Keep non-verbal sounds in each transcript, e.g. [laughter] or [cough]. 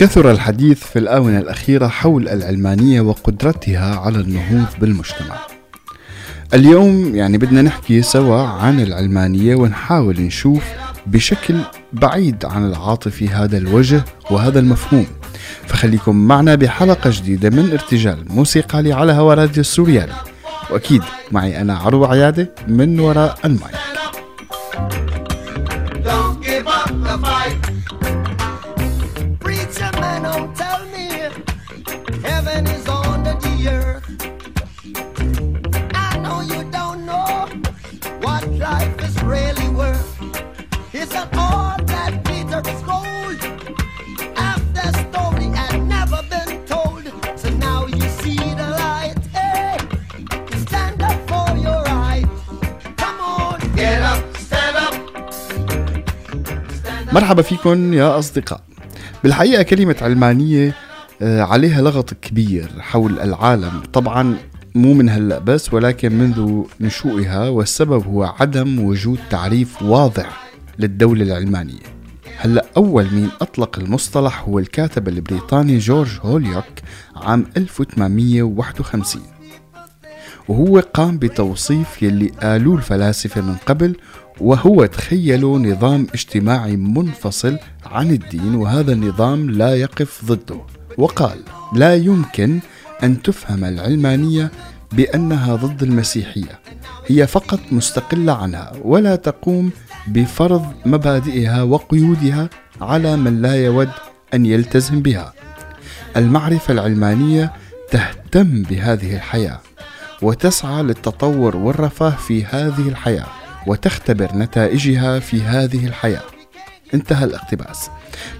كثر الحديث في الآونة الأخيرة حول العلمانية وقدرتها على النهوض بالمجتمع. اليوم يعني بدنا نحكي سوا عن العلمانية ونحاول نشوف بشكل بعيد عن العاطفي هذا الوجه وهذا المفهوم. فخليكم معنا بحلقة جديدة من ارتجال موسيقى على هوا راديو السوريالي. وأكيد معي أنا عروة عيادة من وراء المايك. مرحبا فيكم يا أصدقاء. بالحقيقة كلمة علمانية آه، عليها لغط كبير حول العالم. طبعا مو من هلأ بس ولكن منذ نشوئها والسبب هو عدم وجود تعريف واضح للدولة العلمانية. هلأ أول مين أطلق المصطلح هو الكاتب البريطاني جورج هوليوك عام 1851 وهو قام بتوصيف يلي قالوه الفلاسفة من قبل وهو تخيلوا نظام اجتماعي منفصل عن الدين وهذا النظام لا يقف ضده. وقال لا يمكن أن تفهم العلمانية بأنها ضد المسيحية هي فقط مستقلة عنها ولا تقوم بفرض مبادئها وقيودها على من لا يود أن يلتزم بها. المعرفة العلمانية تهتم بهذه الحياة وتسعى للتطور والرفاه في هذه الحياة. وتختبر نتائجها في هذه الحياة. انتهى الاقتباس.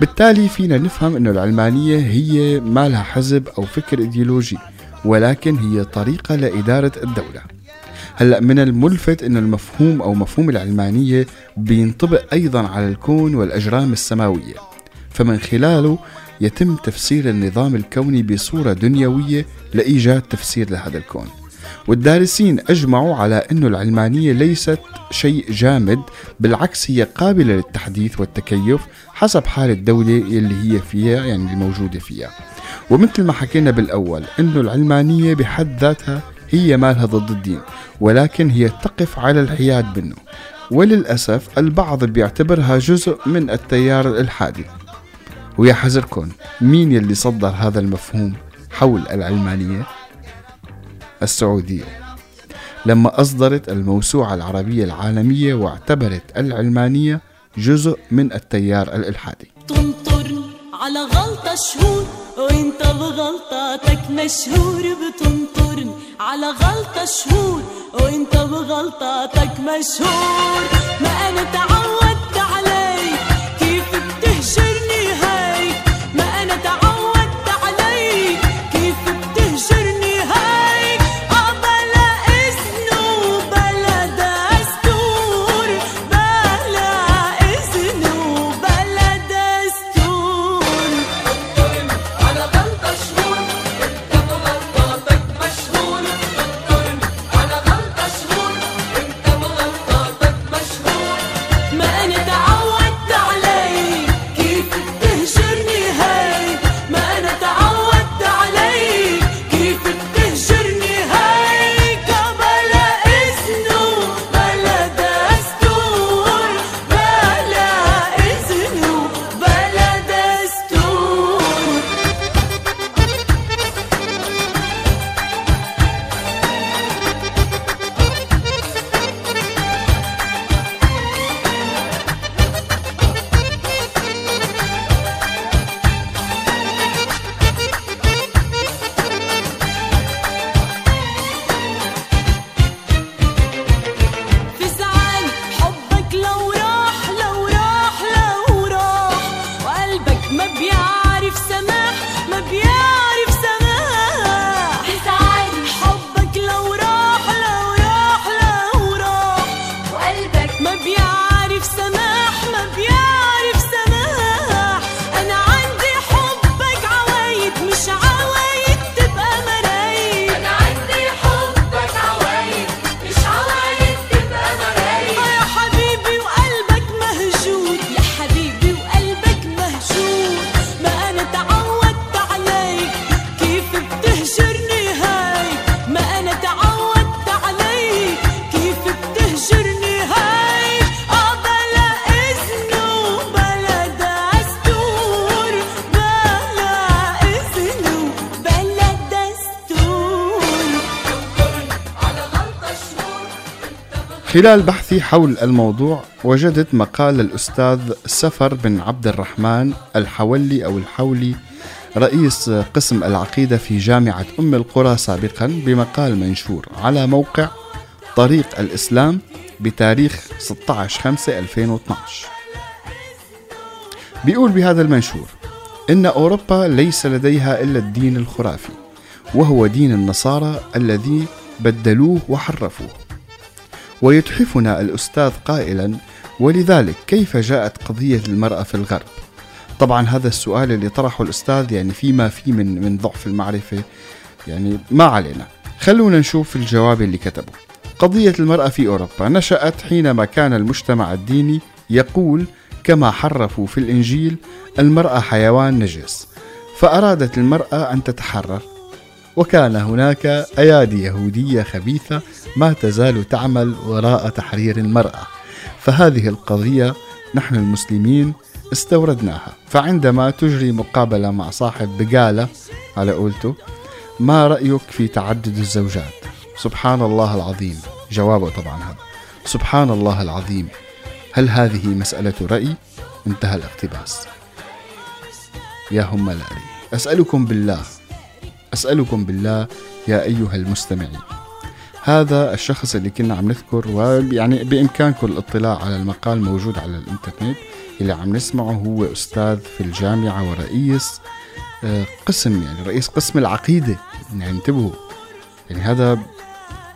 بالتالي فينا نفهم أن العلمانية هي ما لها حزب أو فكر إيديولوجي ولكن هي طريقة لإدارة الدولة. هلأ من الملفت أن المفهوم أو مفهوم العلمانية بينطبق أيضا على الكون والأجرام السماوية. فمن خلاله يتم تفسير النظام الكوني بصورة دنيوية لإيجاد تفسير لهذا الكون. والدارسين أجمعوا على أن العلمانية ليست شيء جامد بالعكس هي قابلة للتحديث والتكيف حسب حال الدولة اللي هي فيها يعني الموجودة فيها. ومثل ما حكينا بالأول أن العلمانية بحد ذاتها هي مالها ضد الدين ولكن هي تقف على الحياد منه. وللأسف البعض بيعتبرها جزء من التيار الإلحادي ويا حذركم مين يلي صدر هذا المفهوم حول العلمانية؟ السعودية. لما أصدرت الموسوعة العربية العالمية واعتبرت العلمانية جزء من التيار الإلحادي. تنطر على غلطة شهور وإنت بغلطاتك مشهور بتنطر على غلطة شهور وإنت بغلطاتك مشهور. ما أنا تعودت عليك كيف بتهجرني هيك خلال بحثي حول الموضوع وجدت مقال للأستاذ سفر بن عبد الرحمن الحولي أو الحولي رئيس قسم العقيدة في جامعة أم القرى سابقا بمقال منشور على موقع طريق الإسلام بتاريخ 16 5 2012 بيقول بهذا المنشور إن أوروبا ليس لديها إلا الدين الخرافي وهو دين النصارى الذي بدلوه وحرفوه. ويتحفنا الأستاذ قائلا ولذلك كيف جاءت قضية المرأة في الغرب؟ طبعا هذا السؤال اللي طرحه الأستاذ يعني فيما في من, من ضعف المعرفة يعني ما علينا. خلونا نشوف الجواب اللي كتبه. قضية المرأة في أوروبا نشأت حينما كان المجتمع الديني يقول كما حرفوا في الإنجيل المرأة حيوان نجس فأرادت المرأة أن تتحرر وكان هناك أيادي يهودية خبيثة ما تزال تعمل وراء تحرير المرأة. فهذه القضية نحن المسلمين استوردناها. فعندما تجري مقابلة مع صاحب بقالة على قولته ما رأيك في تعدد الزوجات؟ سبحان الله العظيم. جوابه طبعا هذا. سبحان الله العظيم. هل هذه مسألة رأي؟ انتهى الاقتباس. يا هم الأري. أسألكم بالله أسألكم بالله يا أيها المستمعين. هذا الشخص اللي كنا عم نذكر ويعني بإمكانكم الاطلاع على المقال موجود على الإنترنت اللي عم نسمعه هو أستاذ في الجامعة ورئيس آه، قسم يعني رئيس قسم العقيدة. يعني انتبهوا يعني هذا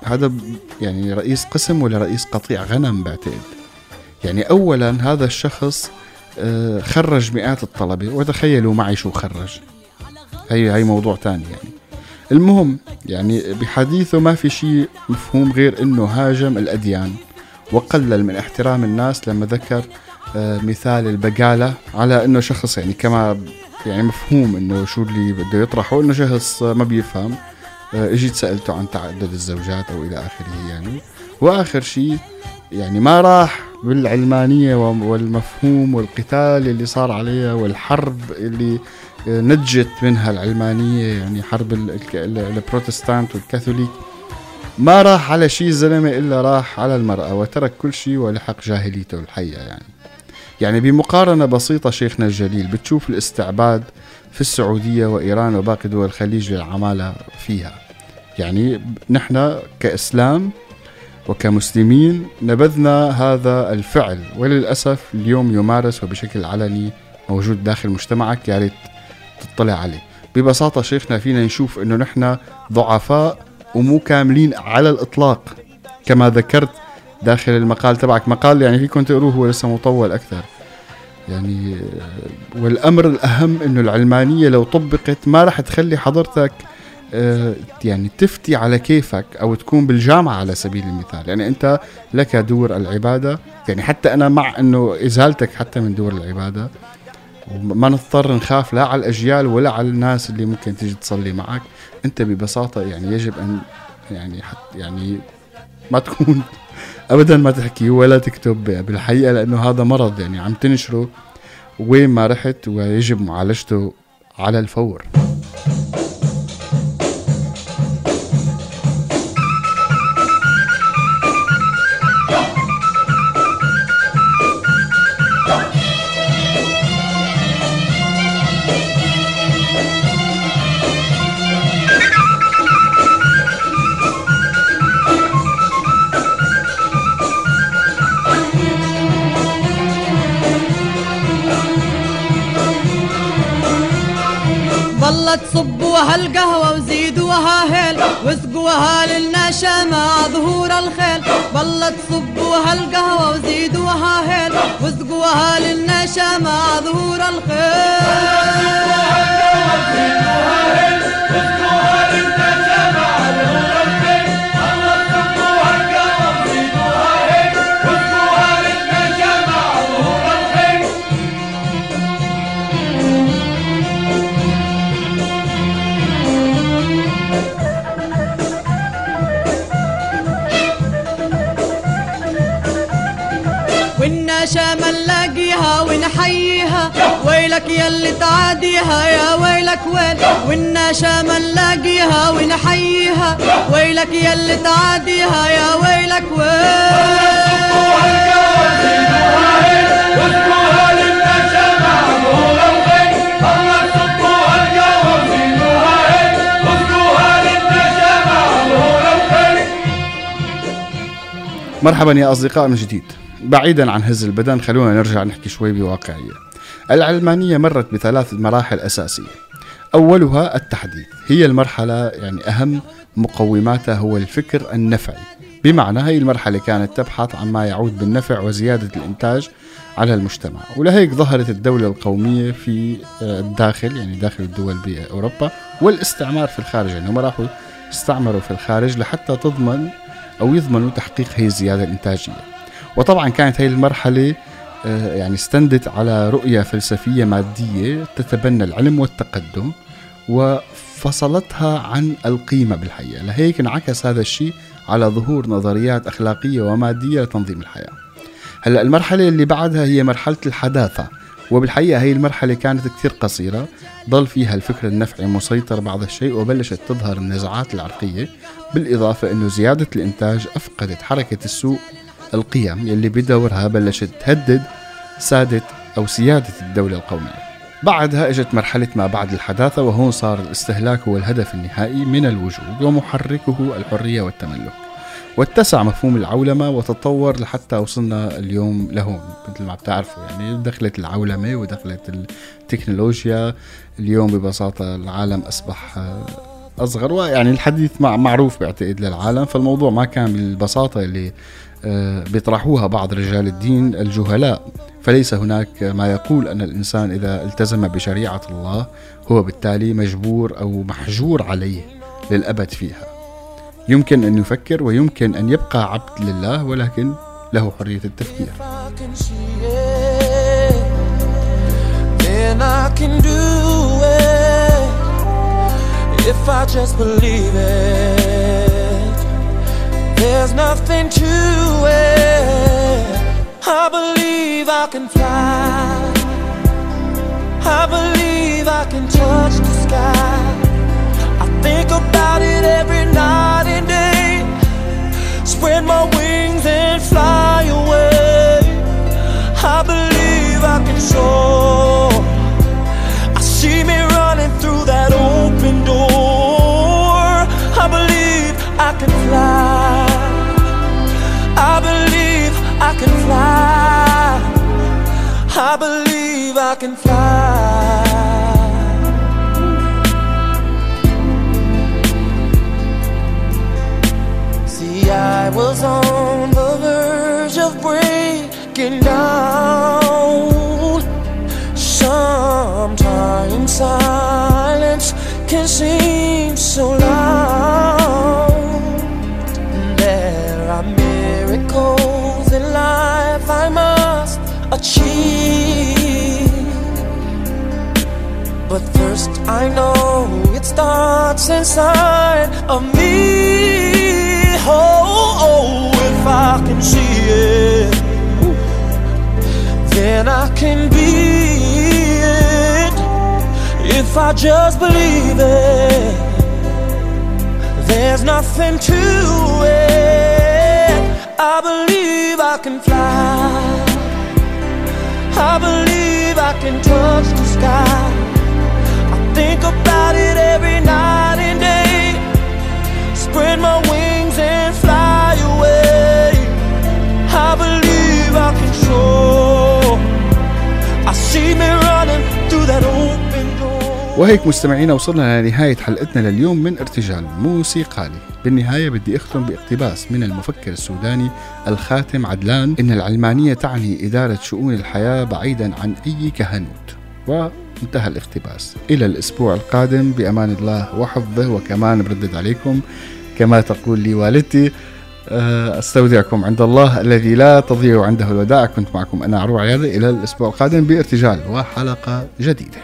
هذا يعني رئيس قسم ولا رئيس قطيع غنم بعتقد. يعني أولا هذا الشخص آه، خرج مئات الطلبة وتخيلوا معي شو خرج. هي هي موضوع تاني يعني. المهم يعني بحديثه ما في شيء مفهوم غير إنه هاجم الأديان وقلل من احترام الناس لما ذكر آه، مثال البقالة على إنه شخص يعني كما يعني مفهوم إنه شو اللي بده يطرحه إنه شخص ما بيفهم آه، إجيت سألته عن تعدد الزوجات أو إلى آخره يعني. وآخر شيء يعني ما راح بالعلمانية والمفهوم والقتال اللي صار عليها والحرب اللي نجت منها العلمانية يعني حرب ال- ال- البروتستانت والكاثوليك. ما راح على شيء زلمة إلا راح على المرأة وترك كل شيء ولحق جاهليته الحية يعني. يعني بمقارنة بسيطة شيخنا الجليل بتشوف الاستعباد في السعودية وإيران وباقي دول الخليج للعمالة فيها. يعني نحن كإسلام وكمسلمين نبذنا هذا الفعل وللأسف اليوم يمارس وبشكل علني موجود داخل مجتمعك يا ريت تطلع عليه. ببساطة شيخنا فينا نشوف إنه نحن ضعفاء ومو كاملين على الإطلاق كما ذكرت داخل المقال تبعك. مقال يعني فيكم تقروه هو لسه مطول أكثر. يعني والأمر الأهم إنه العلمانية لو طبقت ما راح تخلي حضرتك آه، يعني تفتي على كيفك أو تكون بالجامعة على سبيل المثال. يعني أنت لك دور العبادة. يعني حتى أنا مع إنه إزالتك حتى من دور العبادة. وما نضطر نخاف لا على الأجيال ولا على الناس اللي ممكن تيجي تصلي معك. أنت ببساطة يعني يجب أن يعني حت يعني ما تكون [laughs] ابدا ما تحكي ولا تكتب بالحقيقة لأنه هذا مرض يعني عم تنشره وين ما رحت ويجب معالجته على الفور. القهوة وزيدوها هيل واسقوها للنشا مع ظهور الخيل. والله تصبوها القهوة وزيدوها هيل واسقوها للنشا مع ظهور الخيل. ويلك يلي تعاديها يا ويلك وين؟ والنشا ما نلاقيها ونحييها. ويلك يلي تعاديها يا ويلك وين؟ مرحبا يا أصدقاء من جديد. بعيدا عن هز البدن خلونا نرجع نحكي شوي بواقعية. العلمانية مرت بثلاث مراحل أساسية. أولها التحديث هي المرحلة يعني أهم مقوماتها هو الفكر النفعي. بمعنى هي المرحلة كانت تبحث عن ما يعود بالنفع وزيادة الإنتاج على المجتمع. ولهيك ظهرت الدولة القومية في آه، الداخل يعني داخل الدول بأوروبا والاستعمار في الخارج. يعني هم راحوا استعمروا في الخارج لحتى تضمن أو يضمنوا تحقيق هي الزيادة الإنتاجية. وطبعا كانت هي المرحلة يعني استندت على رؤية فلسفية مادية تتبنى العلم والتقدم وفصلتها عن القيمة بالحقيقة لهيك انعكس هذا الشيء على ظهور نظريات أخلاقية ومادية لتنظيم الحياة. هلأ المرحلة اللي بعدها هي مرحلة الحداثة وبالحقيقة هي المرحلة كانت كثير قصيرة ضل فيها الفكر النفعي مسيطر بعض الشيء وبلشت تظهر النزاعات العرقية بالإضافة أنه زيادة الإنتاج أفقدت حركة السوق القيم يلي بدورها بلشت تهدد سادة أو سيادة الدولة القومية. بعدها إجت مرحلة ما بعد الحداثة وهون صار الاستهلاك هو الهدف النهائي من الوجود ومحركه الحرية والتملك. واتسع مفهوم العولمة وتطور لحتى وصلنا اليوم لهون مثل ما بتعرفوا يعني دخلت العولمة ودخلت التكنولوجيا. اليوم ببساطة العالم أصبح آه، أصغر ويعني الحديث مع معروف بعتقد للعالم فالموضوع ما كان بالبساطة اللي بيطرحوها بعض رجال الدين الجهلاء. فليس هناك ما يقول أن الإنسان إذا التزم بشريعة الله هو بالتالي مجبور أو محجور عليه للأبد فيها. يمكن أن يفكر ويمكن أن يبقى عبد لله ولكن له حرية التفكير. If I just believe it, there's nothing to it. I believe I can fly. I believe I can touch the sky. I think about it every night and day spread my wings and fly away. I believe I can soar. Fly. I believe I can fly. Inside of me. Oh, oh, oh, if I can see it, then I can be it. If I just believe it, there's nothing to it. I believe I can fly. I believe I can touch the sky. I think about it every night my wings and fly away. I believe I can soar. I see me running through that open door. وهيك مستمعينا وصلنا لنهاية حلقتنا لليوم من ارتجال موسيقالي بالنهاية بدي أختم باقتباس من المفكر السوداني الخاتم عدلان إن العلمانية تعني إدارة شؤون الحياة بعيدا عن أي كهنوت وانتهى الاقتباس إلى الأسبوع القادم بأمان الله وحفظه وكمان بردد عليكم كما تقول لي والدتي آه، أستودعكم عند الله الذي لا تضيع عنده الودائع كنت معكم أنا عروع عياضي. إلى الأسبوع القادم بارتجال وحلقة جديدة.